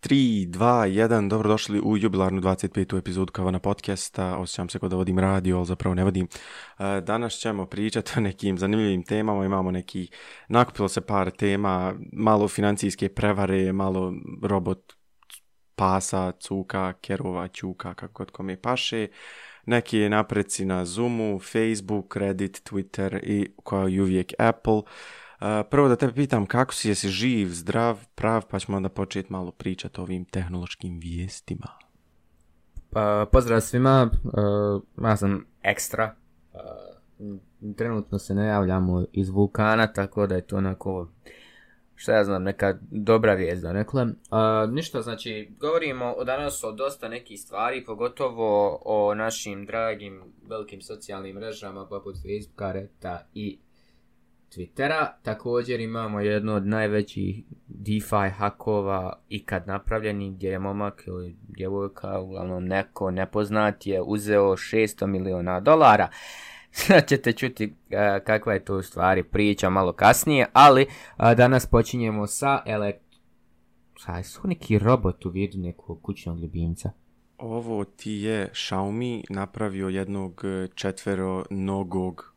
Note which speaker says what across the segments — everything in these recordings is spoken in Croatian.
Speaker 1: 3, 2, 1, dobrodošli u jubilarnu 25. epizodu Kavana podcasta. Osjećam se kao da vodim radio, ali zapravo ne vodim. E, Danas ćemo pričati o nekim zanimljivim temama. Imamo neki, nakupilo se par tema, malo financijske prevare, malo robot pasa, cuka, kerova, čuka, kako god kome paše. Neki napreci na Zoomu, Facebook, Reddit, Twitter i kao i uvijek Apple. Prvo da te pitam kako si, jesi živ, zdrav, prav, pa ćemo onda početi malo pričati o ovim tehnološkim vijestima.
Speaker 2: Pa, pozdrav svima, uh, ja sam ekstra. Uh, trenutno se ne javljamo iz vulkana, tako da je to onako, šta ja znam, neka dobra vijest da nekle. Uh, ništa, znači, govorimo danas o dosta nekih stvari, pogotovo o našim dragim velikim socijalnim mrežama poput Facebooka, Reta i Twittera. Također imamo jednu od najvećih DeFi hakova ikad napravljeni gdje je momak ili djevojka, uglavnom neko nepoznat je uzeo 600 miliona dolara. Sad ćete čuti uh, kakva je to u stvari priča malo kasnije, ali uh, danas počinjemo sa elekt... Šta su neki robot u vidu nekog kućnog ljubimca?
Speaker 1: Ovo ti je Xiaomi napravio jednog četvero nogog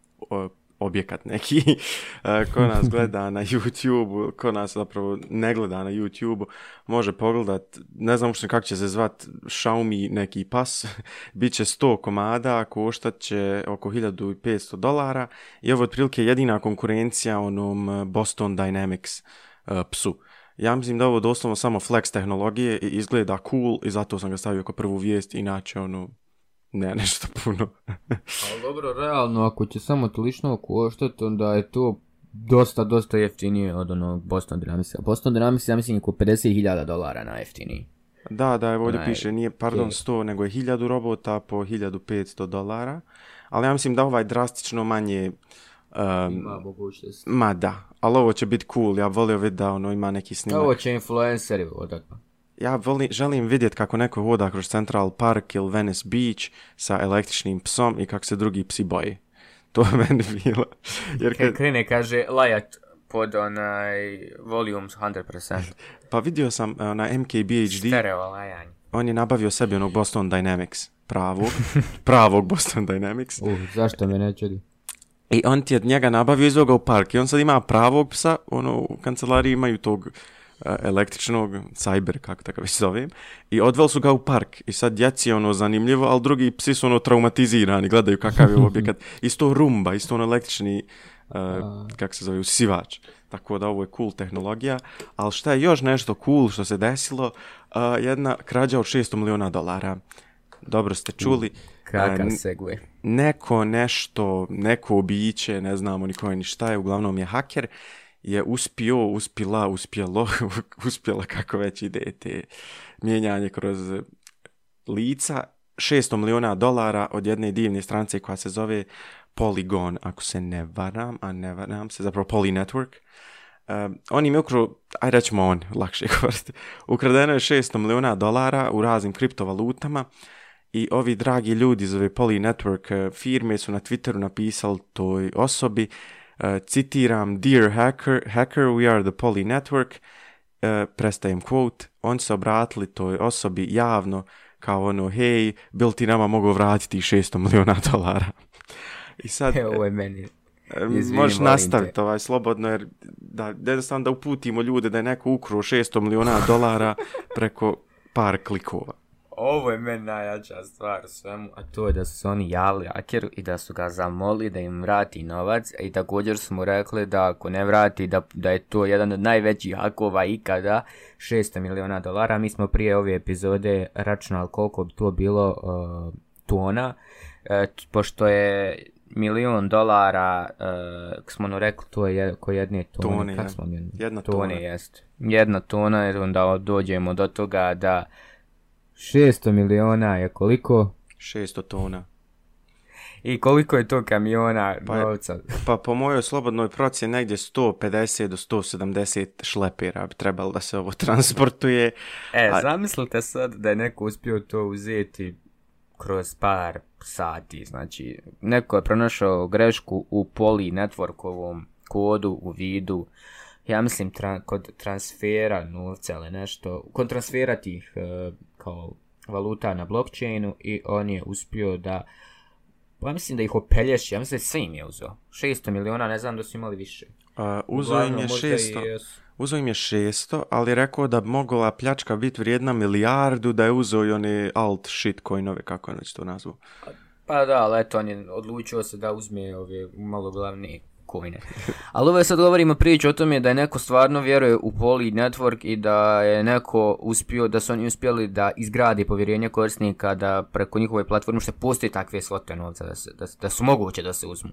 Speaker 1: objekat neki ko nas gleda na YouTube, ko nas zapravo ne gleda na YouTube, može pogledat, ne znam uopšte kako će se zvat Xiaomi neki pas, bit će 100 komada, koštat će oko 1500 dolara i ovo je otprilike jedina konkurencija onom Boston Dynamics uh, psu. Ja mislim da ovo doslovno samo flex tehnologije i izgleda cool i zato sam ga stavio kao prvu vijest, inače ono, ne nešto puno.
Speaker 2: Ali dobro, realno, ako će samo tolično koštati, onda je to dosta, dosta jeftinije od onog Boston Dynamicsa. Boston Dynamics, ja mislim, oko 50.000 dolara na jeftiniji.
Speaker 1: Da, da, evo ovdje Onaj, piše, nije, pardon, 100, nego je 1000 robota po 1500 dolara. Ali ja mislim da ovaj drastično manje...
Speaker 2: Um, ima mogućnost.
Speaker 1: Ma da, ali ovo će biti cool, ja volio vidjeti da ono ima neki snimak.
Speaker 2: Ovo će influenceri odakle
Speaker 1: ja volim, želim vidjeti kako neko voda kroz Central Park ili Venice Beach sa električnim psom i kako se drugi psi boji. To je meni bilo.
Speaker 2: Jer kad... Krene kaže lajat pod onaj volume 100%.
Speaker 1: pa vidio sam uh, na MKBHD.
Speaker 2: Stereo lajanje.
Speaker 1: On je nabavio sebi onog Boston Dynamics. Pravog. pravog Boston Dynamics.
Speaker 2: Uh, zašto me ne čudi?
Speaker 1: I on ti je njega nabavio iz u park. I on sad ima pravog psa. Ono, u kancelariji imaju tog električnog, cyber, kako tako već zovem, i odveli su ga u park. I sad djeci je ono zanimljivo, ali drugi psi su ono traumatizirani, gledaju kakav je objekat. Isto rumba, isto ono električni, uh, kako se zove, usivač. Tako da ovo je cool tehnologija. Ali šta je još nešto cool što se desilo, uh, jedna krađa od 600 miliona dolara. Dobro ste čuli.
Speaker 2: Kakav uh, segue.
Speaker 1: Neko nešto, neko biće, ne znamo ni koje ni šta je, uglavnom je haker je uspio, uspila, uspjelo, uspjela kako već ide te mijenjanje kroz lica, 600 miliona dolara od jedne divne strance koja se zove Polygon, ako se ne varam, a ne varam se, zapravo Poly Network. Uh, on im je ukru, aj rećemo on, lakše govoriti, ukradeno je 600 miliona dolara u raznim kriptovalutama i ovi dragi ljudi iz ove Poly Network uh, firme su na Twitteru napisali toj osobi citiram, Dear hacker, hacker, we are the Poly Network, uh, prestajem quote, on se obratili toj osobi javno kao ono, hej, bil ti nama mogu vratiti 600 miliona dolara.
Speaker 2: I sad... Evo ovo je meni.
Speaker 1: Izvini, možeš nastaviti ovaj slobodno jer da, jednostavno da uputimo ljude da je neko ukruo 600 miliona dolara preko par klikova
Speaker 2: ovo je meni najjača stvar u svemu, a to je da su se oni javili hakeru i da su ga zamoli da im vrati novac i također su mu rekli da ako ne vrati da, da je to jedan od najvećih hakova ikada, 600 miliona dolara. Mi smo prije ove epizode računali koliko bi to bilo uh, tona, uh, pošto je milion dolara, uh, smo ono rekli, to je ko jedne tone, tone kak smo
Speaker 1: jedna tona.
Speaker 2: Tone jest. Jedna tona, onda dođemo do toga da 600 miliona je koliko?
Speaker 1: 600 tona.
Speaker 2: I koliko je to kamiona pa, novca?
Speaker 1: Pa po mojoj slobodnoj procjeni negdje 150 do 170 šlepera bi trebalo da se ovo transportuje.
Speaker 2: E, A... zamislite sad da je neko uspio to uzeti kroz par sati. Znači, neko je pronašao grešku u poli networkovom kodu u vidu ja mislim kod transfera novca ili nešto, kod transfera tih e, kao valuta na blockchainu i on je uspio da pa ja mislim da ih opelješi, ja mislim da sve im je uzeo. 600 miliona, ne znam da su imali više.
Speaker 1: Uzeo im je 600, uzeo im je 600, ali rekao da bi mogla pljačka biti vrijedna milijardu, da je uzeo i one alt shitcoinove, kako je to nazvu.
Speaker 2: Pa da, ali eto, on je odlučio se da uzme ove malo coine. Ali ovo sad govorimo priču o tome da je neko stvarno vjeruje u Poly Network i da je neko uspio, da su oni uspjeli da izgradi povjerenje korisnika da preko njihove platforme što postoji takve svote novca da, se, da, da su moguće da se uzmu.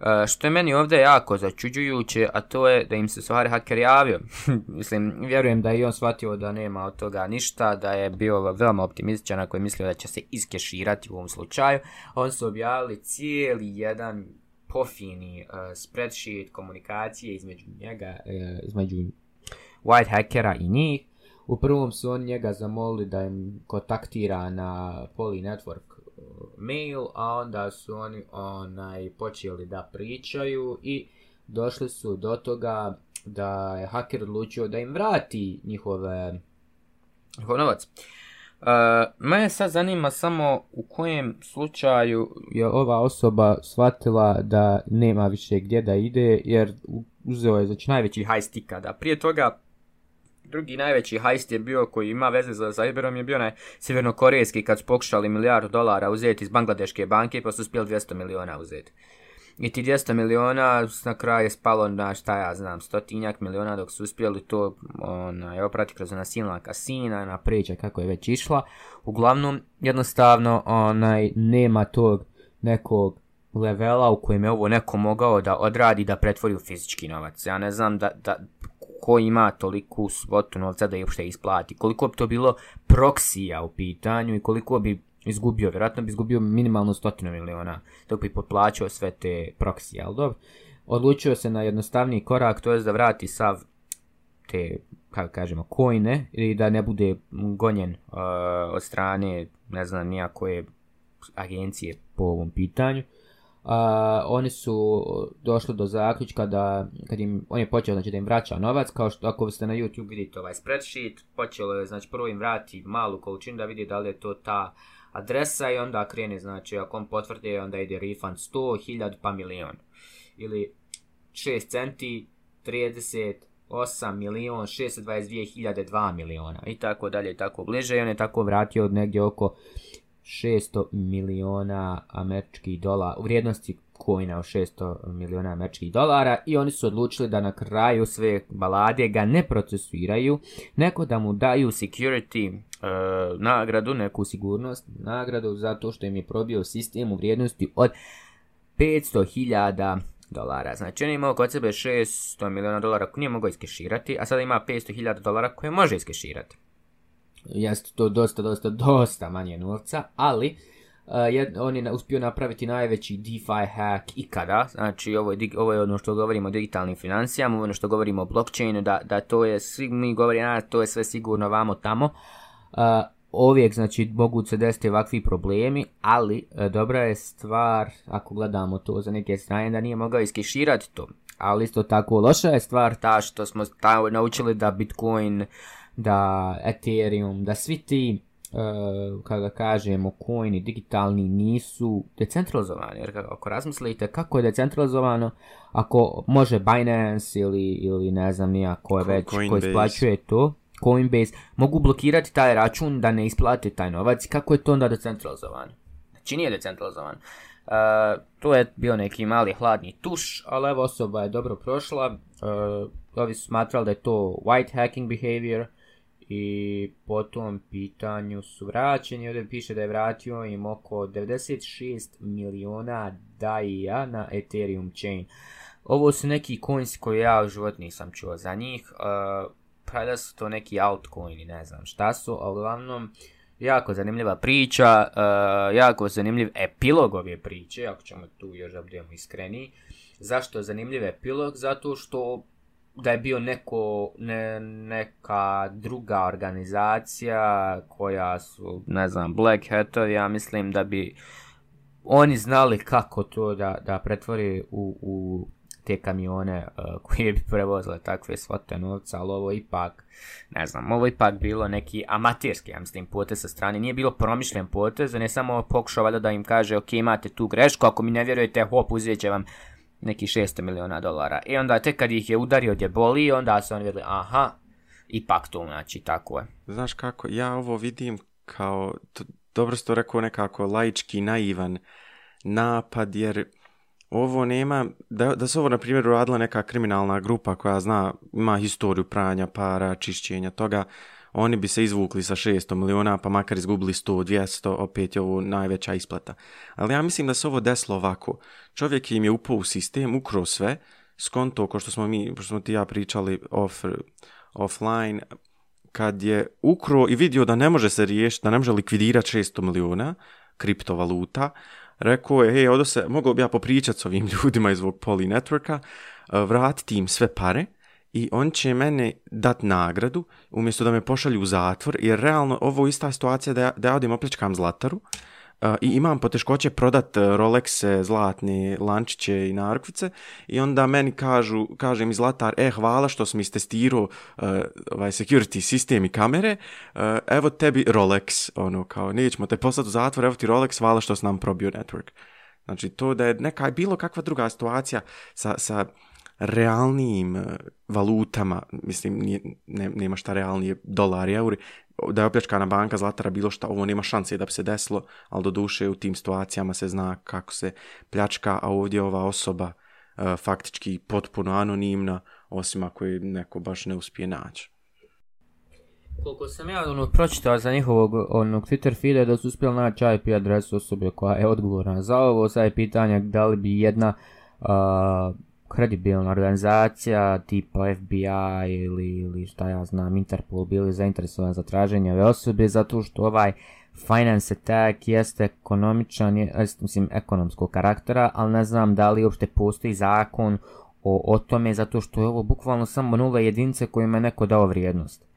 Speaker 2: Uh, što je meni ovdje jako začuđujuće, a to je da im se stvari haker javio. Mislim, vjerujem da je i on shvatio da nema od toga ništa, da je bio veoma optimističan ako je mislio da će se iskeširati u ovom slučaju. On su objavili cijeli jedan pofini uh, spreadsheet komunikacije između njega, uh, između white hackera i njih. U prvom su on njega zamolili da im kontaktira na Poly Network uh, mail, a onda su oni onaj, počeli da pričaju i došli su do toga da je haker odlučio da im vrati njihove njihov novac. Uh, mene sad zanima samo u kojem slučaju je ova osoba shvatila da nema više gdje da ide, jer uzeo je znači najveći heist ikada. Prije toga drugi najveći heist je bio koji ima veze za Cyberom je bio onaj sjevernokorejski kad su pokušali milijardu dolara uzeti iz Bangladeške banke pa su uspjeli 200 miliona uzeti. I ti 200 miliona na kraju je spalo na šta ja znam, stotinjak miliona dok su uspjeli to onaj, oprati kroz ona silna kasina, na priča kako je već išla. Uglavnom, jednostavno, onaj, nema tog nekog levela u kojem je ovo neko mogao da odradi da pretvori u fizički novac. Ja ne znam da, da ko ima toliku svotu novca da je uopšte isplati. Koliko bi to bilo proksija u pitanju i koliko bi izgubio, vjerojatno bi izgubio minimalno stotinu miliona dok bi potplaćao sve te proksije, ali dobro. Odlučio se na jednostavniji korak, to je da vrati sav te, kako kažemo, kojne i da ne bude gonjen uh, od strane, ne znam, nijakoje agencije po ovom pitanju. Uh, oni su došli do zaključka da kad im, on je počeo znači da im vraća novac, kao što ako ste na YouTube vidite ovaj spreadsheet, počelo je znači prvo im vrati malu količinu da vidi da li je to ta adresa i onda krene, znači ako on potvrdi onda ide refund 100, 1000 pa milion. Ili 6 centi, 30, 8 milion, 622 hiljade, 2 miliona i tako dalje i tako bliže i on je tako vratio negdje oko 600 miliona američkih dolara, u vrijednosti kojina od 600 miliona američkih dolara i oni su odlučili da na kraju sve balade ga ne procesuiraju, neko da mu daju security uh, nagradu, neku sigurnost, nagradu zato što im je probio sistem u vrijednosti od 500.000 dolara. Znači on je imao kod sebe 600 miliona dolara koje nije mogao iskeširati, a sada ima 500.000 dolara koje može iskeširati. Jeste to dosta, dosta, dosta manje novca, ali jed, on je uspio napraviti najveći DeFi hack ikada, znači ovo je, ovo je ono što govorimo o digitalnim financijama, ono što govorimo o blockchainu, da, da to je, svi mi govorimo, a to je sve sigurno vamo tamo, uh, znači mogu se desiti ovakvi problemi, ali uh, dobra je stvar, ako gledamo to za neke strane, da nije mogao iskeširati to, ali isto tako loša je stvar ta što smo ta, naučili da Bitcoin, da Ethereum, da svi ti kada kažemo coini digitalni nisu decentralizovani jer ako razmislite kako je decentralizovano ako može Binance ili, ili ne znam nija ko je već Coinbase. ko isplaćuje to Coinbase mogu blokirati taj račun da ne isplate taj novac kako je to onda decentralizovano znači nije decentralizovano Uh, to je bio neki mali hladni tuš, ali evo osoba je dobro prošla. Uh, ovi su smatrali da je to white hacking behavior, i po tom pitanju su vraćeni, ovdje piše da je vratio im oko 96 miliona daija na Ethereum chain. Ovo su neki coins koje ja u život nisam čuo za njih, uh, pa da su to neki altcoini, ne znam šta su, ali uglavnom jako zanimljiva priča, uh, jako zanimljiv epilog ove priče, ako ćemo tu još da budemo iskreni. Zašto je zanimljiv epilog? Zato što da je bio neko, ne, neka druga organizacija koja su, ne znam, Black Hatovi, ja mislim da bi oni znali kako to da, da pretvori u, u te kamione uh, koje bi prevozile takve svote novca, ali ovo ipak, ne znam, ovo ipak bilo neki amaterski, ja mislim, potez sa strane, nije bilo promišljen potez, on je samo pokušao valjda da im kaže, ok, imate tu grešku, ako mi ne vjerujete, hop, uzet će vam neki 600 miliona dolara. I onda tek kad ih je udario gdje boli, onda su oni vidjeli, aha, ipak to znači tako je.
Speaker 1: Znaš kako, ja ovo vidim kao, to, dobro ste to rekao nekako laički, naivan napad, jer ovo nema, da, da se ovo na primjer uradila neka kriminalna grupa koja zna, ima historiju pranja para, čišćenja toga, oni bi se izvukli sa 600 miliona, pa makar izgubili 100, 200, opet je ovo najveća isplata. Ali ja mislim da se ovo desilo ovako. Čovjek im je upao u sistem, ukro sve, skonto, ko što smo mi, što smo ti ja pričali off, offline, kad je ukro i vidio da ne može se riješiti, da ne može likvidirati 600 miliona kriptovaluta, rekao je, hej, odo se, mogao bi ja popričati s ovim ljudima iz ovog Poly Networka, vratiti im sve pare i on će mene dat nagradu umjesto da me pošalju u zatvor, jer realno ovo je ista situacija da ja, da ja odim opljačkam zlataru, i imam poteškoće prodat e, Rolexe, zlatne lančiće i narkvice i onda meni kažu, kaže mi zlatar, e hvala što sam istestirao uh, ovaj security sistem i kamere, uh, evo tebi Rolex, ono kao, nećemo te poslati u zatvor, evo ti Rolex, hvala što sam nam probio network. Znači to da je neka bilo kakva druga situacija sa, sa realnijim valutama, mislim, nije, ne, nema šta realnije dolari, euri, da je opljačkana banka Zlatara bilo šta, ovo nema šanse da bi se desilo, ali do duše u tim situacijama se zna kako se pljačka, a ovdje ova osoba uh, faktički potpuno anonimna, osim ako je neko baš ne uspije naći.
Speaker 2: Koliko sam ja ono, pročitao za njihovog onog Twitter feeda da su uspjeli naći IP adresu osobe koja je odgovorna za ovo, sad je pitanje da li bi jedna uh, kredibilna organizacija tipa FBI ili, ili šta ja znam Interpol bili zainteresovani za traženje ove osobe zato što ovaj finance attack jeste ekonomičan, je, mislim ekonomskog karaktera, ali ne znam da li uopšte postoji zakon o, o tome zato što je ovo bukvalno samo nula jedinice kojima je neko dao vrijednost.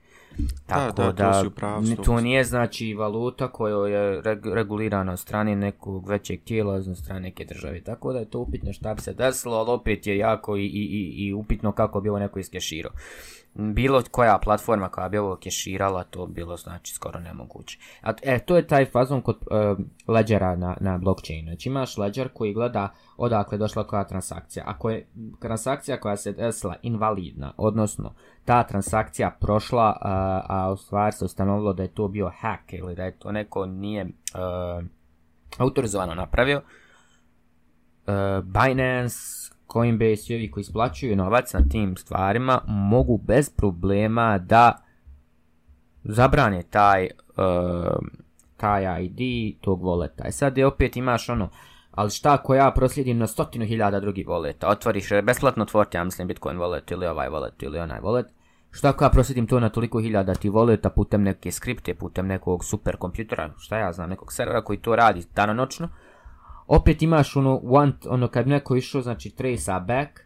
Speaker 2: Tako da, da, to, prav, to nije znači valuta koja je regulirana od strane nekog većeg tijela, od strane neke države. Tako da je to upitno šta bi se desilo, ali opet je jako i, i, i, upitno kako bi ovo neko iskeširao bilo koja platforma koja bi ovo keširala, to bilo znači skoro nemoguće. A, e, to je taj fazon kod uh, ledgera na, na blockchainu. Znači imaš ledger koji gleda odakle došla koja transakcija. Ako je transakcija koja se desila invalidna, odnosno ta transakcija prošla, uh, a u stvari se ustanovilo da je to bio hack ili da je to neko nije uh, autorizovano napravio, uh, Binance Coinbase i ovi koji isplaćuju novac na tim stvarima mogu bez problema da zabrane taj, uh, taj ID tog voleta. I sad je opet imaš ono, ali šta ako ja proslijedim na stotinu hiljada drugih voleta, otvoriš besplatno otvoriti, ja mislim Bitcoin wallet ili ovaj wallet ili onaj wallet, šta ako ja proslijedim to na toliko hiljada ti voleta putem neke skripte, putem nekog super kompjutera, šta ja znam, nekog servera koji to radi danonočno, opet imaš ono, want, ono kad neko išao, znači trace back,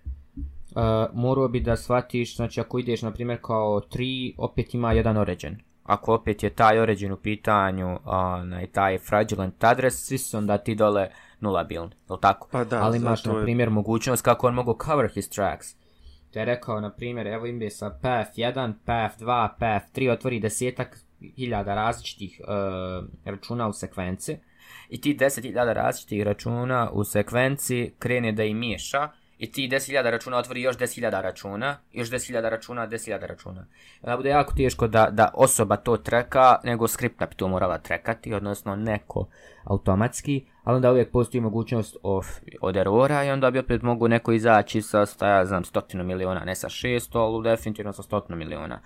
Speaker 2: uh, morao bi da shvatiš, znači ako ideš na primjer kao 3, opet ima jedan origin. Ako opet je taj origin u pitanju, onaj, taj fraudulent adres, svi su onda ti dole nula bilni, je tako?
Speaker 1: Pa da,
Speaker 2: Ali imaš, na primjer, je... mogućnost kako on mogu cover his tracks. Te je rekao, na primjer, evo im sa path 1, path 2, path 3, otvori desetak hiljada različitih uh, računa u sekvenci i ti 10.000 različitih računa u sekvenci krene da i miješa i ti 10.000 računa otvori još 10.000 računa, još 10.000 računa, 10.000 računa. Da bude jako teško da, da osoba to treka, nego skripta bi to morala trekati, odnosno neko automatski, ali onda uvijek postoji mogućnost of, od erora i onda bi opet mogu neko izaći sa, ja znam, stotinu miliona, ne sa 600, ali definitivno sa stotinu miliona.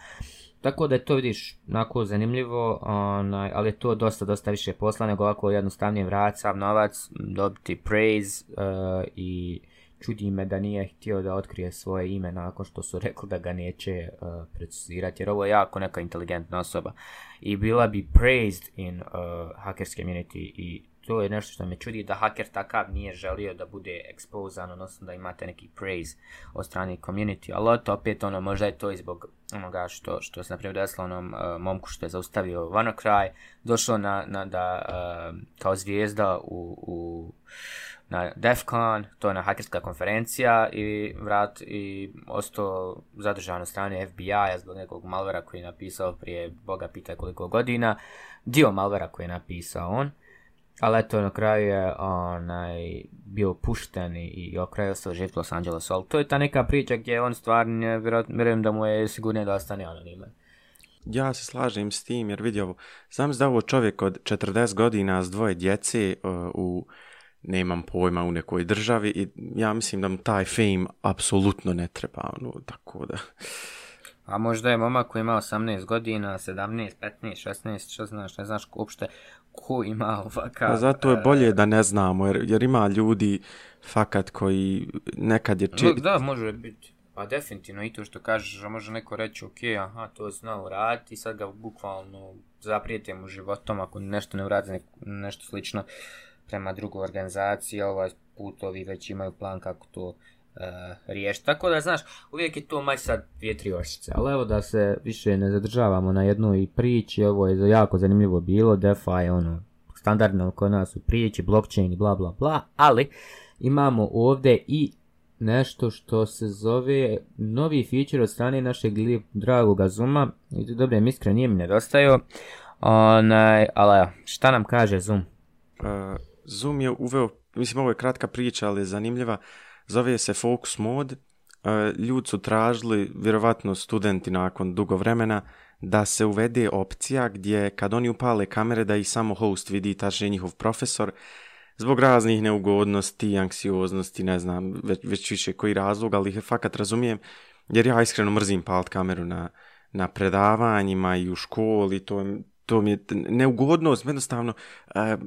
Speaker 2: Tako da je to vidiš onako zanimljivo, onaj, ali je to dosta, dosta više posla nego ovako jednostavnije vrat sav novac, dobiti praise uh, i čudi me da nije htio da otkrije svoje ime nakon što su rekli da ga neće uh, precizirati, jer ovo je jako neka inteligentna osoba i bila bi praised in uh, hackers community i to je nešto što me čudi da haker takav nije želio da bude ekspozan, odnosno da imate neki praise od strane community, ali to opet ono, možda je to i zbog onoga što, što se naprimjer desilo onom uh, momku što je zaustavio Vanokraj, došlo na, na da uh, kao zvijezda u, u na DEFCON, to je na hakerska konferencija i vrat i ostao zadržan na strane FBI-a zbog nekog malvera koji je napisao prije Boga pita koliko godina. Dio malvera koji je napisao on. Ali eto, na kraju je onaj, bio pušten i, i okraj ostao živjeti Los Angelesu. Ali to je ta neka priča gdje on stvarno, vjerujem da mu je sigurnije da ostane anoniman.
Speaker 1: Ja se slažem s tim jer vidio, znam da ovo čovjek od 40 godina s dvoje djece uh, u nemam pojma u nekoj državi i ja mislim da mu taj fame apsolutno ne treba, ono, tako da...
Speaker 2: A možda je momak koji ima 18 godina, 17, 15, 16, što znaš, ne znaš uopšte ko ima ovakav...
Speaker 1: A zato je bolje da ne znamo, jer, jer ima ljudi fakat koji nekad je...
Speaker 2: Či... Da, može biti. Pa definitivno i to što kažeš, može neko reći, ok, aha, to je znao raditi i sad ga bukvalno zaprijete mu životom ako nešto ne uradi, nešto slično prema drugoj organizaciji, ovaj put ovi već imaju plan kako to riješiti. Tako da, znaš, uvijek je to maj sad dvije, tri ošice. Ali evo da se više ne zadržavamo na jednoj priči, ovo je jako zanimljivo bilo, DeFi, ono, standardno kod nas u priči, blockchain i bla bla bla, ali imamo ovdje i nešto što se zove novi feature od strane našeg dragog Zuma. I dobro, mi iskreno nije mi. Onaj, ali šta nam kaže Zoom?
Speaker 1: Uh, Zoom je uveo, mislim ovo je kratka priča, ali je zanimljiva, zove se Focus Mode. Ljudi su tražili, vjerovatno studenti nakon dugo vremena, da se uvede opcija gdje kad oni upale kamere da ih samo host vidi, tačnije njihov profesor, zbog raznih neugodnosti, anksioznosti, ne znam već, već više koji razlog, ali ih fakat razumijem, jer ja iskreno mrzim palat kameru na, na predavanjima i u školi, to, to mi je neugodnost, jednostavno e,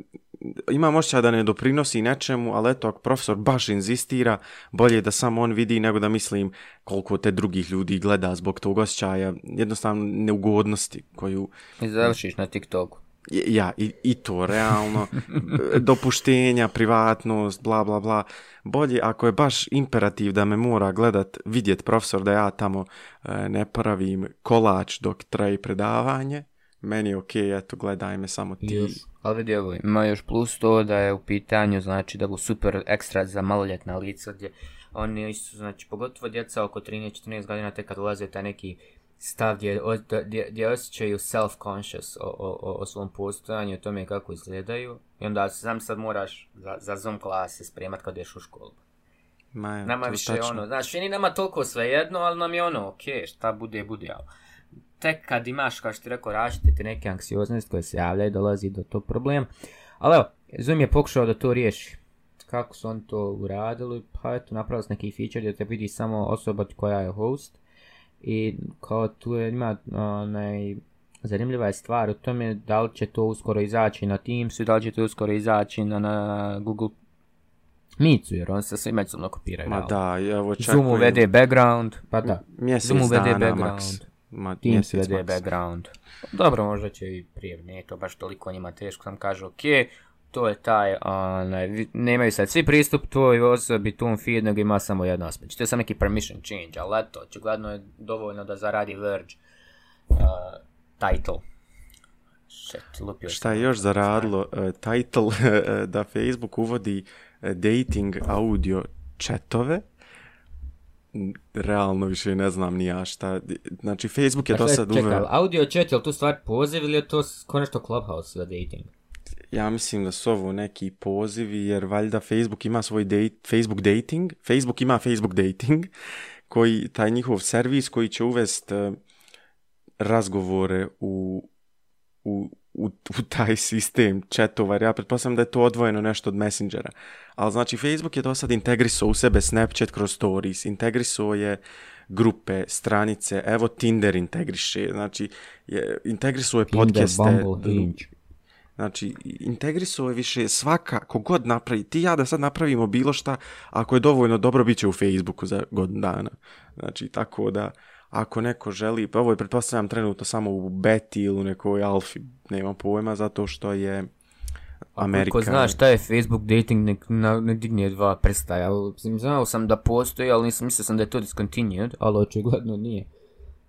Speaker 1: imam osjećaj da ne doprinosi nečemu, ali eto, ako profesor baš inzistira, bolje da samo on vidi nego da mislim koliko te drugih ljudi gleda zbog tog osjećaja, jednostavno neugodnosti koju...
Speaker 2: I završiš na TikToku.
Speaker 1: Ja, i, i to, realno, dopuštenja, privatnost, bla, bla, bla. Bolje ako je baš imperativ da me mora gledat, vidjet profesor da ja tamo e, ne pravim kolač dok traji predavanje, meni je okej, okay, eto, gledaj me samo ti.
Speaker 2: Još, ali ovo, ima još plus to da je u pitanju, znači da bu super ekstra za maloljetna lica, gdje oni isto, znači, pogotovo djeca oko 13-14 godina, te kad ulaze taj neki stav gdje, gdje, gdje osjećaju self-conscious o, o, o svom postojanju, o tome kako izgledaju. I onda sam sad moraš za, za Zoom klase spremat kad ješ u školu.
Speaker 1: Ma,
Speaker 2: nama više tačno. ono, znači nije nama toliko svejedno, ali nam je ono, ok, šta bude, bude, ali tek kad imaš, kao što ti rekao, različite neke anksioznosti koje se javljaju, dolazi do tog problema. Ali evo, Zoom je pokušao da to riješi. Kako su oni to uradili? Pa eto, napravili su neki feature gdje te vidi samo osoba koja je host i kao tu je, ima onaj, zanimljiva je stvar u tome da li će to uskoro izaći na Teamsu, da li će to uskoro izaći na, na Google Meetsu, jer on se sve međusobno kopiraju.
Speaker 1: Ma da, evo
Speaker 2: čekujem. Zoom uvede background, pa da.
Speaker 1: Mjesec Zoom uvede dana, background. Max.
Speaker 2: Ma, Teams uvede background. Dobro, možda će i prije, nije to baš toliko njima teško, sam kažu, ok, to je taj, onaj, nemaju sad svi pristup tvoj osobi, tom feed, nego ima samo jedno aspekt. To je samo neki permission change, ali eto, očigledno je dovoljno da zaradi Verge uh, title. Shit, lupio
Speaker 1: Šta je još zaradilo uh, title da Facebook uvodi uh, dating audio chatove, realno više ne znam ni ja šta. Znači, Facebook je to sad uveo... Čekaj,
Speaker 2: audio chat, je li to stvar poziv ili je to konešto Clubhouse za dating?
Speaker 1: ja mislim da su ovo neki pozivi, jer valjda Facebook ima svoj date, Facebook dating, Facebook ima Facebook dating, koji, taj njihov servis koji će uvest uh, razgovore u, u, u, u taj sistem chatova, jer ja pretpostavljam da je to odvojeno nešto od Messengera. Ali znači Facebook je to sad integrisao u sebe Snapchat kroz stories, integrisao je grupe, stranice, evo Tinder integriše, znači je, integrisao je podcaste. Bumble, Hinge Znači, integrisuje više svaka, kogod napravi, ti ja da sad napravimo bilo šta, ako je dovoljno dobro, bit će u Facebooku za godinu dana. Znači, tako da, ako neko želi, pa ovo je pretpostavljam trenutno samo u beti ili u nekoj alfi, nema pojma, zato što je Amerika...
Speaker 2: Ako znaš šta je Facebook dating, nek, na, ne digne dva prsta, ja znao sam da postoji, ali nisam mislio sam da je to discontinued, ali očigledno nije.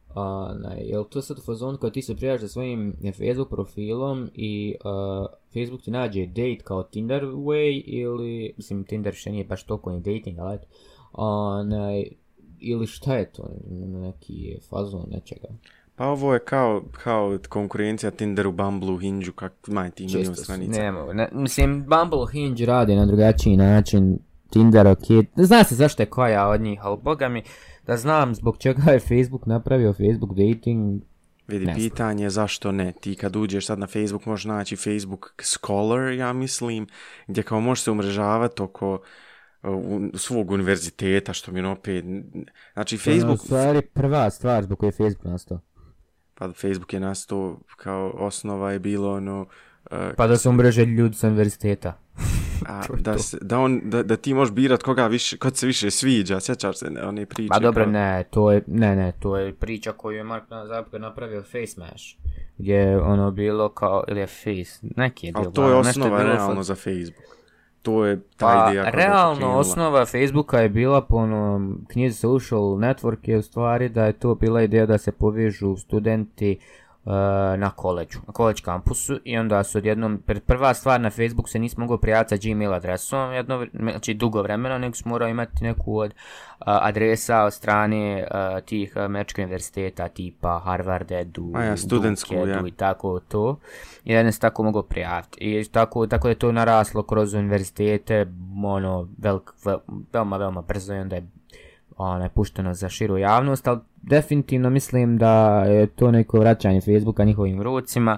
Speaker 2: Uh, jel to sad u fazonu kad ti se prijaš sa svojim Facebook profilom i uh, Facebook ti nađe date kao Tinder way ili, mislim Tinder še nije baš toliko ni dating, ali uh, ili šta je to, neki fazon nečega?
Speaker 1: Pa ovo je kao, kao konkurencija Tinderu, Bumbleu, Hinge-u, kak ima ti milijun stranica.
Speaker 2: Nema, ne, mislim, Bumble, Hinge radi na drugačiji način, Tinder, ok, zna se zašto je koja od njih, ali boga mi, da znam zbog čega je Facebook napravio Facebook dating,
Speaker 1: Vidi, ne pitanje je zašto ne. Ti kad uđeš sad na Facebook možeš naći Facebook Scholar, ja mislim, gdje kao možeš se umrežavati oko svog univerziteta, što mi opet... Znači, Facebook...
Speaker 2: To stvari prva stvar zbog koje je Facebook nastao.
Speaker 1: Pa Facebook je nastao kao osnova je bilo ono...
Speaker 2: Uh, pa da se umreže ljudi sa univerziteta.
Speaker 1: A, da, se, da, on, da, da, ti možeš birat koga više, kod se više sviđa, sjećaš se one priče.
Speaker 2: Pa dobro, kao... ne, to je, ne, ne, to je priča koju je Mark Zuckerberg napravio Face Mash, gdje je ono bilo kao, ili je Face, neki je bilo.
Speaker 1: Ali to je osnova realno za Facebook to je ta
Speaker 2: pa,
Speaker 1: ideja
Speaker 2: realno osnova Facebooka je bila po onom knjizi Social Network je u stvari da je to bila ideja da se povežu studenti na koleđu, na koleđ kampusu i onda su odjednom, prva stvar na Facebook se nisi mogao prijaviti sa Gmail adresom, jedno, znači dugo vremena, nego su morao imati neku od uh, adresa od strane uh, tih američkih univerziteta tipa Harvard, Edu,
Speaker 1: ja, Duke, Edu ja.
Speaker 2: i tako to. I jedan se tako mogao prijaviti. I tako, tako je to naraslo kroz univerzitete, ono, velik, veoma, veoma brzo i onda je ona, pušteno za širu javnost, ali definitivno mislim da je to neko vraćanje Facebooka njihovim rucima.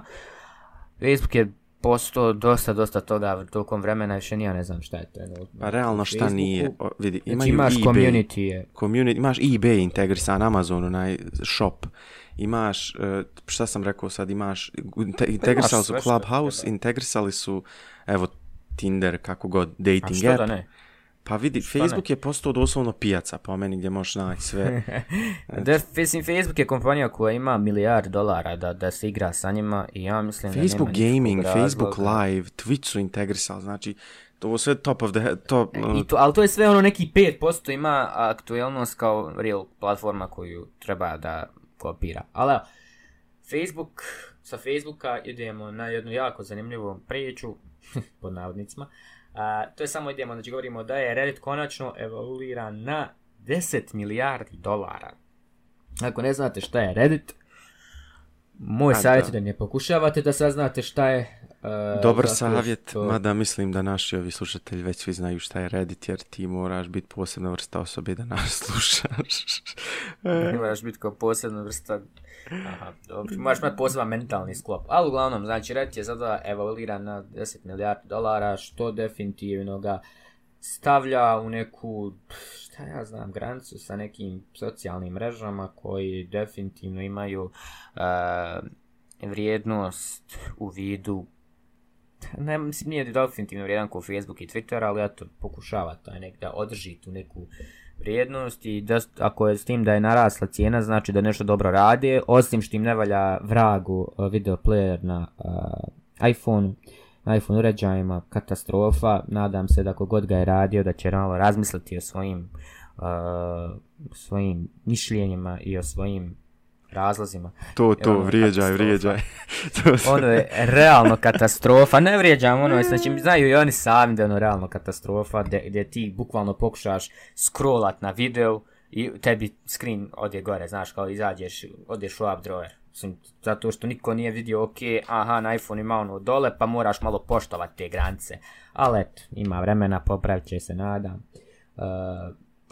Speaker 2: Facebook je postao dosta, dosta toga tokom vremena, više nije, ne znam šta je to.
Speaker 1: Pa realno šta Facebooku, nije, o, vidi,
Speaker 2: znači imaju imaš eBay, community, je.
Speaker 1: community, imaš eBay integrisan, Amazon, onaj shop, imaš, uh, šta sam rekao sad, imaš, integrisali su Clubhouse, integrisali su, evo, Tinder, kako god, dating A što app. Da ne? Pa vidi, Šta Facebook ne? je postao doslovno pijaca po meni gdje možeš naći sve.
Speaker 2: da, mislim, Facebook je kompanija koja ima milijard dolara da, da se igra sa njima i ja mislim
Speaker 1: Facebook
Speaker 2: da
Speaker 1: Gaming, Facebook Live, Twitch su integrisali, znači to je sve top of the top...
Speaker 2: Uh... I to, ali to je sve ono neki 5% ima aktualnost kao real platforma koju treba da kopira. Ali Facebook, sa Facebooka idemo na jednu jako zanimljivu priču, pod navodnicima, A, to je samo idemo, znači govorimo da je Reddit konačno evoluiran na 10 milijardi dolara. Ako ne znate šta je Reddit, moj savjet je da ne pokušavate da saznate šta je.
Speaker 1: Uh, Dobar savjet, što... mada mislim da naši ovi slušatelji već svi znaju šta je Reddit, jer ti moraš biti posebna vrsta osobe da nas slušaš.
Speaker 2: moraš biti kao posebna vrsta Aha, dobro. Moraš imati poseban mentalni sklop. Ali uglavnom, znači, Reddit je sada evaluiran na 10 milijardi dolara, što definitivno ga stavlja u neku, šta ja znam, granicu sa nekim socijalnim mrežama koji definitivno imaju uh, vrijednost u vidu ne, mislim, nije definitivno vrijedan kao Facebook i Twitter, ali ja to pokušava taj nek da održi tu neku vrijednost i da, ako je s tim da je narasla cijena, znači da nešto dobro radi, osim što im ne valja vragu uh, video player na uh, iPhone, na iPhone uređajima, katastrofa, nadam se da kogod ga je radio da će malo razmisliti o svojim uh, svojim mišljenjima i o svojim razlozima.
Speaker 1: To, to, ono, vrijeđaj, vrijeđaj.
Speaker 2: ono je realno katastrofa, ne vrijeđam, ono je, znači, znaju i oni sami da je ono realno katastrofa, gdje, ti bukvalno pokušaš scrollat na video i tebi screen odje gore, znaš, kao izađeš, odješ u app drawer. Zato što niko nije vidio, ok, aha, na iPhone ima ono dole, pa moraš malo poštovati te granice. Ali eto, ima vremena, popravit će se, nadam. Uh,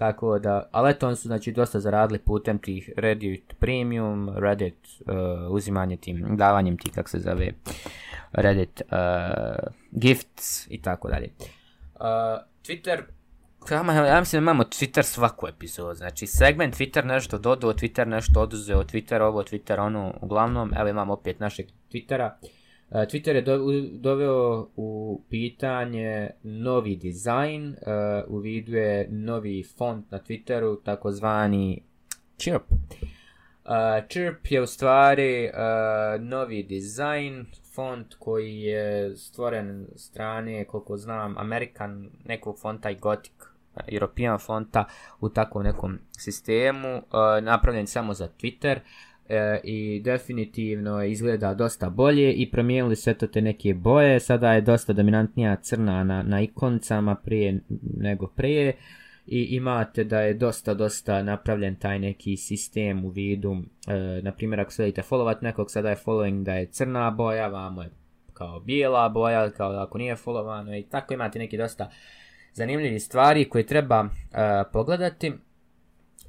Speaker 2: Tako da, ali eto, oni su znači dosta zaradili putem tih Reddit Premium, Reddit uh, uzimanje tim, davanjem tih, kak se zove, Reddit uh, Gifts i tako dalje. Uh, Twitter, ja, ja mislim da imamo Twitter svaku epizodu, znači segment Twitter nešto dodao, Twitter nešto oduzeo, Twitter ovo, Twitter ono, uglavnom, evo imamo opet našeg Twittera. E, Twitter je doveo u pitanje novi dizajn, uh, u vidu je novi font na Twitteru, takozvani Chirp. Uh, Chirp je u stvari novi dizajn, font koji je stvoren strane, koliko znam, American nekog fonta i Gothic, European fonta u takvom nekom sistemu, napravljen samo za Twitter. E, i definitivno izgleda dosta bolje i promijenili sve to te neke boje, sada je dosta dominantnija crna na, na ikoncama prije nego prije i imate da je dosta, dosta napravljen taj neki sistem u vidu, e, na primjer ako želite followat nekog, sada je following da je crna boja, vamo je kao bijela boja, kao ako nije followano i tako imate neki dosta zanimljivi stvari koje treba e, pogledati.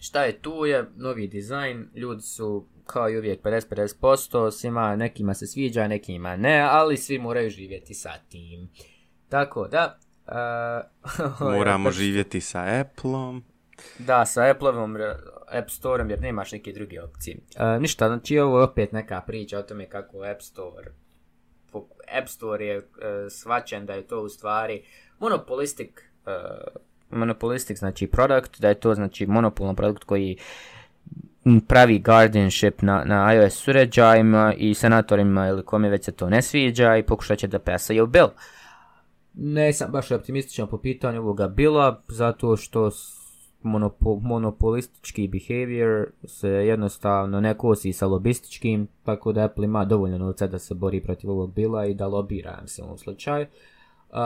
Speaker 2: Šta je tu je, novi dizajn, ljudi su kao i uvijek 50-50%, svima nekima se sviđa, nekima ne, ali svi moraju živjeti sa tim. Tako da,
Speaker 1: Uh, Moramo živjeti sa Appleom.
Speaker 2: Da, sa Appleom, App Storeom, jer nemaš neke druge opcije. Uh, ništa, znači ovo je opet neka priča o tome kako App Store App Store je uh, svačen da je to u stvari monopolistik monopolistik znači produkt, da je to znači monopolno produkt koji pravi guardianship na, na iOS uređajima i senatorima ili kome već se to ne sviđa i pokušat će da pesaju bill. Uh, ne sam baš optimističan po pitanju ovoga bila, zato što monopo, monopolistički behavior se jednostavno ne kosi sa lobističkim, tako da Apple ima dovoljno novca da se bori protiv ovog bila i da lobira se u ovom slučaju. Uh,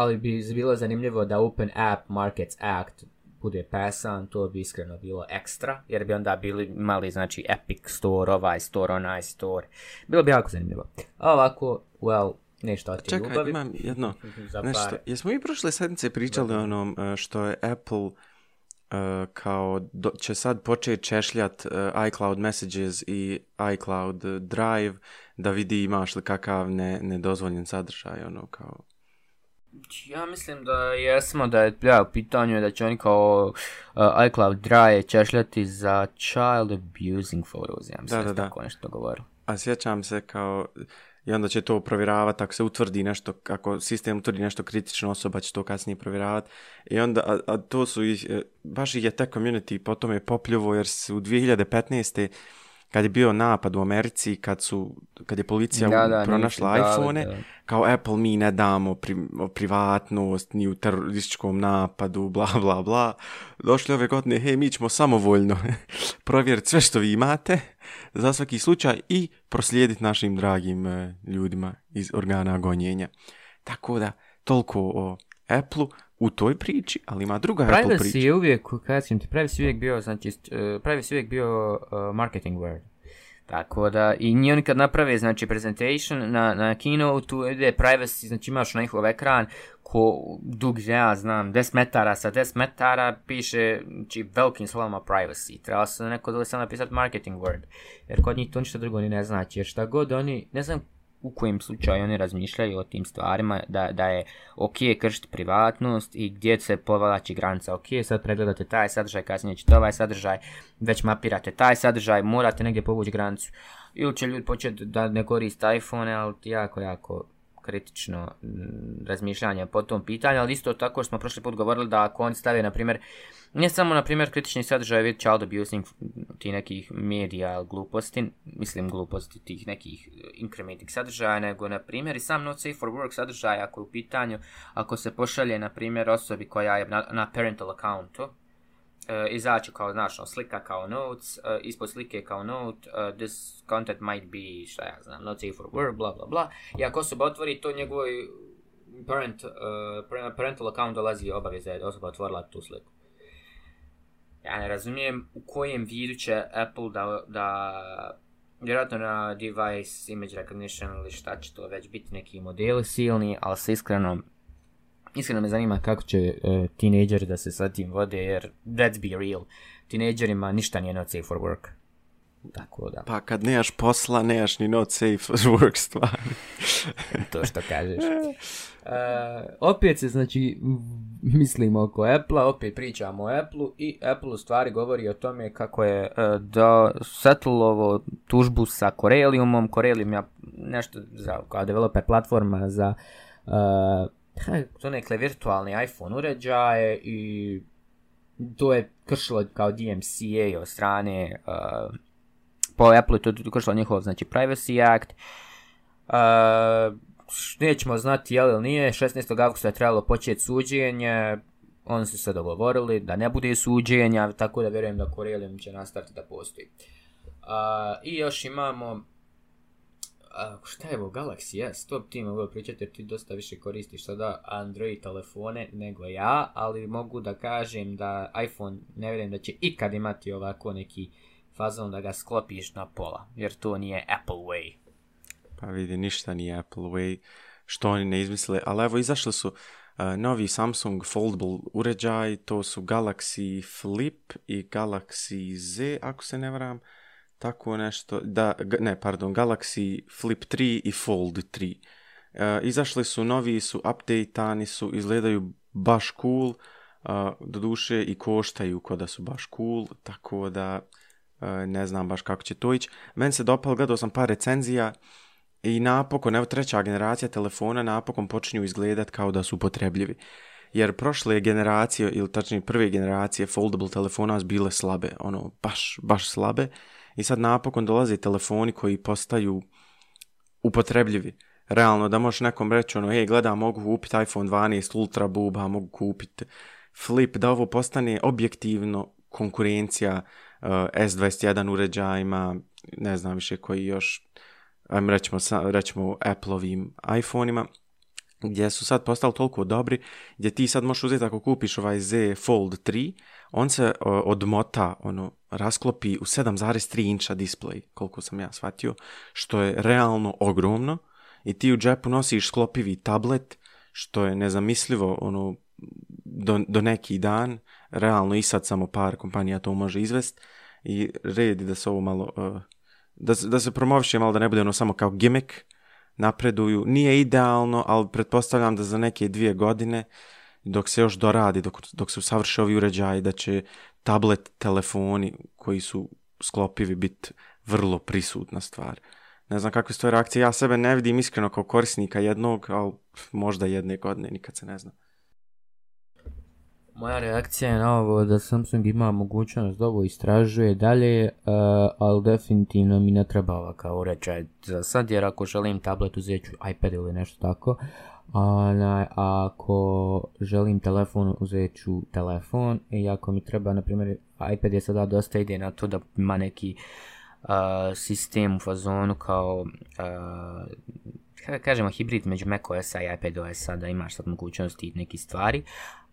Speaker 2: ali bi bilo zanimljivo da Open App Markets Act bude pasan, to bi iskreno bilo ekstra, jer bi onda bili imali, znači, Epic Store, ovaj store, onaj store. Bilo bi jako zanimljivo. A ovako, well, nešto ti
Speaker 1: Čekaj, ljubavi. imam jedno, nešto. Jesmo mi prošle sedmice pričali o onom uh, što je Apple uh, kao do, će sad početi češljat uh, iCloud Messages i iCloud Drive da vidi imaš li kakav ne, nedozvoljen sadržaj, ono kao...
Speaker 2: Ja mislim da jesmo da je ja, u pitanju da će oni kao uh, iCloud Drive češljati za child abusing photos, ja mislim da, da, da. tako nešto govoru.
Speaker 1: A sjećam se kao i onda će to provjeravati ako se utvrdi nešto, ako sistem utvrdi nešto kritično, osoba će to kasnije provjeravati. I onda, a, a to su i, e, baš ih je te community potom je popljuvo jer su u 2015 kad je bio napad u Americi, kad su kad je policija da, da, pronašla iPhone, da, kao Apple mi ne damo pri, privatnost ni u terorističkom napadu, bla bla bla. Došli ove godine, hej, mi ćemo samovoljno provjeriti sve što vi imate za svaki slučaj i proslijediti našim dragim e, ljudima iz organa gonjenja. Tako da, toliko o Apple-u u toj priči, ali ima druga privacy Apple priča.
Speaker 2: Je uvijek, kada ti, privacy uvijek bio, znači, uh, privacy uvijek bio uh, marketing word. Tako da, i oni kad naprave, znači, presentation na, na keynote, tu ide privacy, znači imaš na njihov ekran, ko dug, ja znam, 10 metara sa 10 metara, piše, znači, velikim slovama privacy. Treba se neko dole sam napisati marketing word, jer kod njih to ništa drugo ni ne znači, jer šta god oni, ne znam u kojem slučaju oni razmišljaju o tim stvarima, da, da je ok kršiti privatnost i gdje se povlači granica. Ok, sad pregledate taj sadržaj, kasnije ćete ovaj sadržaj, već mapirate taj sadržaj, morate negdje povući granicu. Ili će ljudi početi da ne koriste iPhone, ali jako, jako kritično razmišljanje po tom pitanju, ali isto tako smo prošli put govorili da ako oni stave, na primjer, ne samo, na primjer, kritični sadržaj vid child abusing ti nekih medija gluposti, mislim gluposti tih nekih incrementing sadržaja, nego, na primjer, i sam not safe for work sadržaj, ako je u pitanju, ako se pošalje, na primjer, osobi koja je na, na parental accountu, izaći kao, znaš, no, slika kao notes, uh, ispod slike kao note, uh, this content might be, šta ja znam, not safe for work, bla, bla, bla. I ako osoba otvori to njegovoj parent, parental account dolazi obaveza da osoba otvorila tu sliku. Ja ne razumijem u kojem vidu će Apple da, da vjerojatno na device image recognition ili šta će to već biti neki modeli silni, ali se iskreno Iskreno me zanima kako će uh, tinejdžeri da se sa tim vode, jer let's be real, tinejdžerima ništa nije not safe for work. Tako da.
Speaker 1: Pa kad nemaš posla, nemaš ni not safe for work stvari.
Speaker 2: to što kažeš. Uh, opet se, znači, mislimo oko Apple-a, opet pričamo o Apple-u i Apple u stvari govori o tome kako je uh, da ovo tužbu sa Corelliumom, Corellium je nešto za, kao developer platforma za uh, to virtualni iPhone uređaje i to je kršilo kao DMCA od strane uh, po Apple to je kršilo njihov znači Privacy Act uh, nećemo znati je li nije 16. augusta je trebalo početi suđenje oni su se dogovorili da ne bude suđenja tako da vjerujem da Corellium će nastaviti da postoji uh, I još imamo a, šta je ovo, Galaxy S, to ti mogao pričati jer ti dosta više koristiš sada Android telefone nego ja, ali mogu da kažem da iPhone ne vjerujem da će ikad imati ovako neki fazon da ga sklopiš na pola, jer to nije Apple way.
Speaker 1: Pa vidi, ništa nije Apple way, što oni ne izmisle, ali evo izašli su uh, novi Samsung foldable uređaj, to su Galaxy Flip i Galaxy Z, ako se ne varam, tako nešto, da, ne, pardon, Galaxy Flip 3 i Fold 3. Uh, izašli su, novi su, updateani su, izgledaju baš cool, uh, doduše i koštaju ko da su baš cool, tako da uh, ne znam baš kako će to ići. Meni se dopalo, gledao sam par recenzija i napokon, evo treća generacija telefona napokon počinju izgledat kao da su upotrebljivi. Jer prošle generacije, ili tačnije prve generacije foldable telefona bile slabe, ono, baš, baš slabe. I sad napokon dolaze telefoni koji postaju upotrebljivi. Realno, da možeš nekom reći, ono, ej, gledam, mogu kupiti iPhone 12 Ultra Buba, mogu kupiti Flip, da ovo postane objektivno konkurencija uh, S21 uređajima, ne znam više koji još, ajmo rećemo, rećemo Apple-ovim iPhone-ima, gdje su sad postali toliko dobri, gdje ti sad možeš uzeti ako kupiš ovaj Z Fold 3, on se odmota, ono, rasklopi u 7,3 inča display, koliko sam ja shvatio, što je realno ogromno. I ti u džepu nosiš sklopivi tablet, što je nezamislivo, ono, do, do neki dan, realno i sad samo par kompanija to može izvest. I redi da se ovo malo, uh, da, da se promoviše malo da ne bude ono samo kao gimmick, napreduju, nije idealno, ali pretpostavljam da za neke dvije godine dok se još doradi, dok, dok se usavrše ovi uređaji, da će tablet, telefoni koji su sklopivi biti vrlo prisutna stvar. Ne znam kakve su to reakcije, ja sebe ne vidim iskreno kao korisnika jednog, ali možda jedne godine, nikad se ne zna.
Speaker 2: Moja reakcija je na ovo da Samsung ima mogućnost da ovo istražuje dalje, uh, ali definitivno mi ne treba ovakav uređaj za sad, jer ako želim tablet uzet ću iPad ili nešto tako, a ako želim telefon uzet ću telefon i ako mi treba, na primjer, iPad je sada dosta ide na to da ima neki uh, sistem u fazonu kao uh, kada kažemo hibrid među macOS-a i iPadOS-a da imaš sad mogućnosti neki stvari,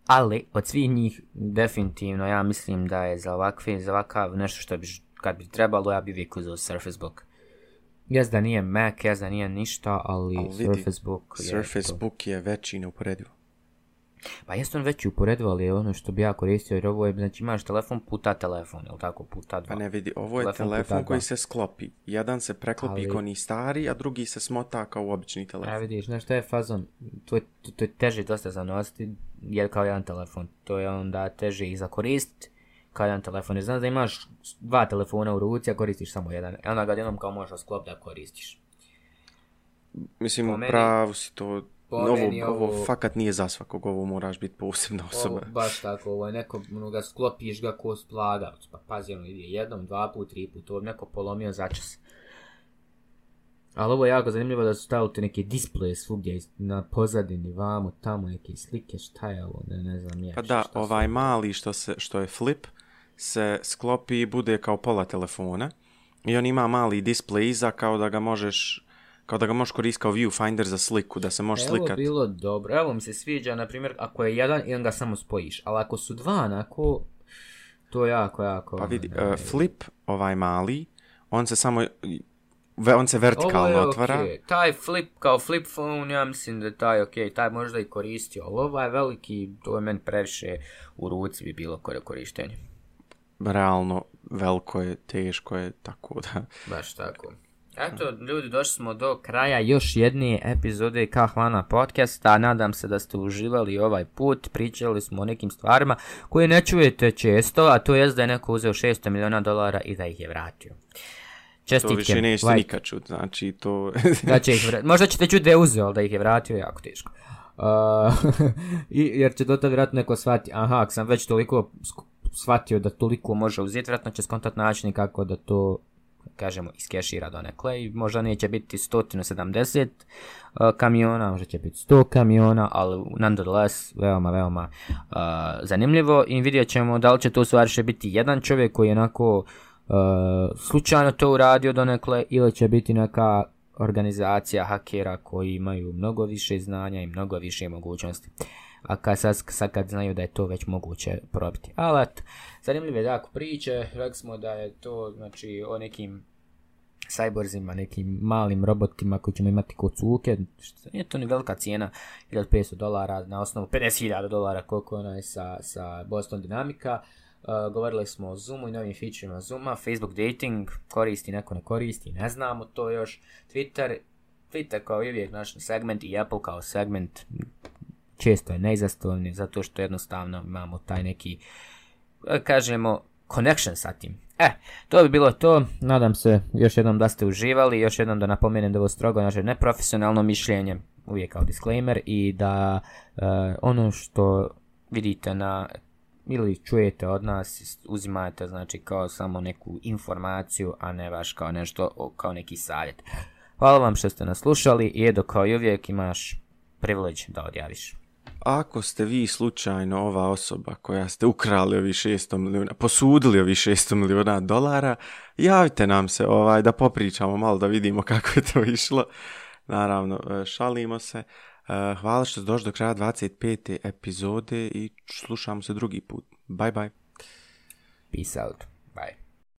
Speaker 2: ali od svih njih definitivno ja mislim da je za ovakve, za ovakav nešto što bi kad bi trebalo ja bi uvijek uzeo Surface Book. Jes da nije Mac, jes da nije ništa, ali, ali vidi, Surface Book
Speaker 1: je Surface to. Book je veći neuporedivo.
Speaker 2: Pa jeste on veći uporedivo, ali je ono što bi ja koristio, jer ovo je, znači imaš telefon puta telefon, ili tako, puta dva.
Speaker 1: Pa ne vidi, ovo je telefon, telefon koji se sklopi. Jedan se preklopi ali... kao ni stari, a drugi se smota kao obični telefon.
Speaker 2: Ja vidiš, znaš što je fazon, to je, to, to je teže dosta za nositi, jer kao jedan telefon, to je onda teže i za koristiti kao jedan telefon. Ne znaš da imaš dva telefona u ruci, a koristiš samo jedan. E onda ga jednom kao možeš sklop da koristiš.
Speaker 1: Mislim, meni, pravo si to... Ovo, ovo, ovo, fakat nije za svakog, ovo moraš biti posebna osoba. Ovo,
Speaker 2: baš tako, ovo je neko, ono ga sklopiš ga ko splagavac, pa pazi, ono ide jednom, dva put, tri put, ovo neko polomio začas. Ali ovo je jako zanimljivo da su stavili neke displeje svugdje na pozadini, vamo, tamo neke slike, šta je ovo, ne, ne znam ja.
Speaker 1: Pa da, ovaj su... mali što, se, što je flip, se sklopi i bude kao pola telefona i on ima mali display iza kao da ga možeš kao da ga možeš koristiti kao viewfinder za sliku, da se može slikati. Evo
Speaker 2: bilo dobro, evo mi se sviđa, na primjer, ako je jedan i on ga samo spojiš, ali ako su dva, onako, to je jako, jako...
Speaker 1: Pa vidi, uh, flip, ovaj mali, on se samo, on se vertikalno Ovo je otvara. Okay.
Speaker 2: Taj flip, kao flip phone, ja mislim da taj, ok, taj možda i koristio, ali ovaj veliki, to je meni previše u ruci bi bilo korištenje
Speaker 1: realno veliko je, teško je, tako da...
Speaker 2: Baš tako. Eto, ljudi, došli smo do kraja još jedne epizode Kahvana podcasta. Nadam se da ste uživali ovaj put. Pričali smo o nekim stvarima koje ne čujete često, a to je da je neko uzeo 600 miliona dolara i da ih je vratio.
Speaker 1: Čestitke. To više nećete nikad čut, znači to...
Speaker 2: da će ih vratiti. Možda ćete čuti da je uzeo, ali da ih je vratio, jako teško. Uh, jer će do tada vratno neko shvati, aha, ako sam već toliko shvatio da toliko može uzeti, vjerojatno će skontat način kako da to kažemo iskešira donekle i možda neće biti 170 uh, kamiona, možda će biti 100 kamiona, ali nonetheless veoma, veoma uh, zanimljivo i vidjet ćemo da li će to stvari biti jedan čovjek koji je onako slučajno to uradio donekle ili će biti neka organizacija hakera koji imaju mnogo više znanja i mnogo više mogućnosti. A kad, sad, sad kad znaju da je to već moguće probiti. Ali eto, zanimljive jako priče, rekli smo da je to znači o nekim cyborzima, nekim malim robotima koji ćemo imati kod cuke, nije to ni velika cijena, 1500 dolara na osnovu 50.000 dolara koliko je sa, sa Boston Dynamica. Uh, govorili smo o Zoomu i novim featurima Zooma, Facebook dating, koristi, neko ne koristi, ne znamo to još, Twitter, Twitter kao i uvijek naš segment i Apple kao segment često je neizastojni zato što jednostavno imamo taj neki, kažemo, connection sa tim. E, to bi bilo to. Nadam se još jednom da ste uživali. Još jednom da napomenem da ovo strogo naše neprofesionalno mišljenje, uvijek kao disclaimer, i da uh, ono što vidite na ili čujete od nas, uzimate znači kao samo neku informaciju, a ne baš kao nešto, kao neki savjet. Hvala vam što ste nas slušali i Edo kao i uvijek imaš privilege da odjaviš
Speaker 1: ako ste vi slučajno ova osoba koja ste ukrali ovi 600 milijuna, posudili ovi 600 milijuna dolara, javite nam se ovaj, da popričamo malo da vidimo kako je to išlo. Naravno, e, šalimo se. E, hvala što ste došli do kraja 25. epizode i slušamo se drugi put. Bye bye.
Speaker 2: Peace out.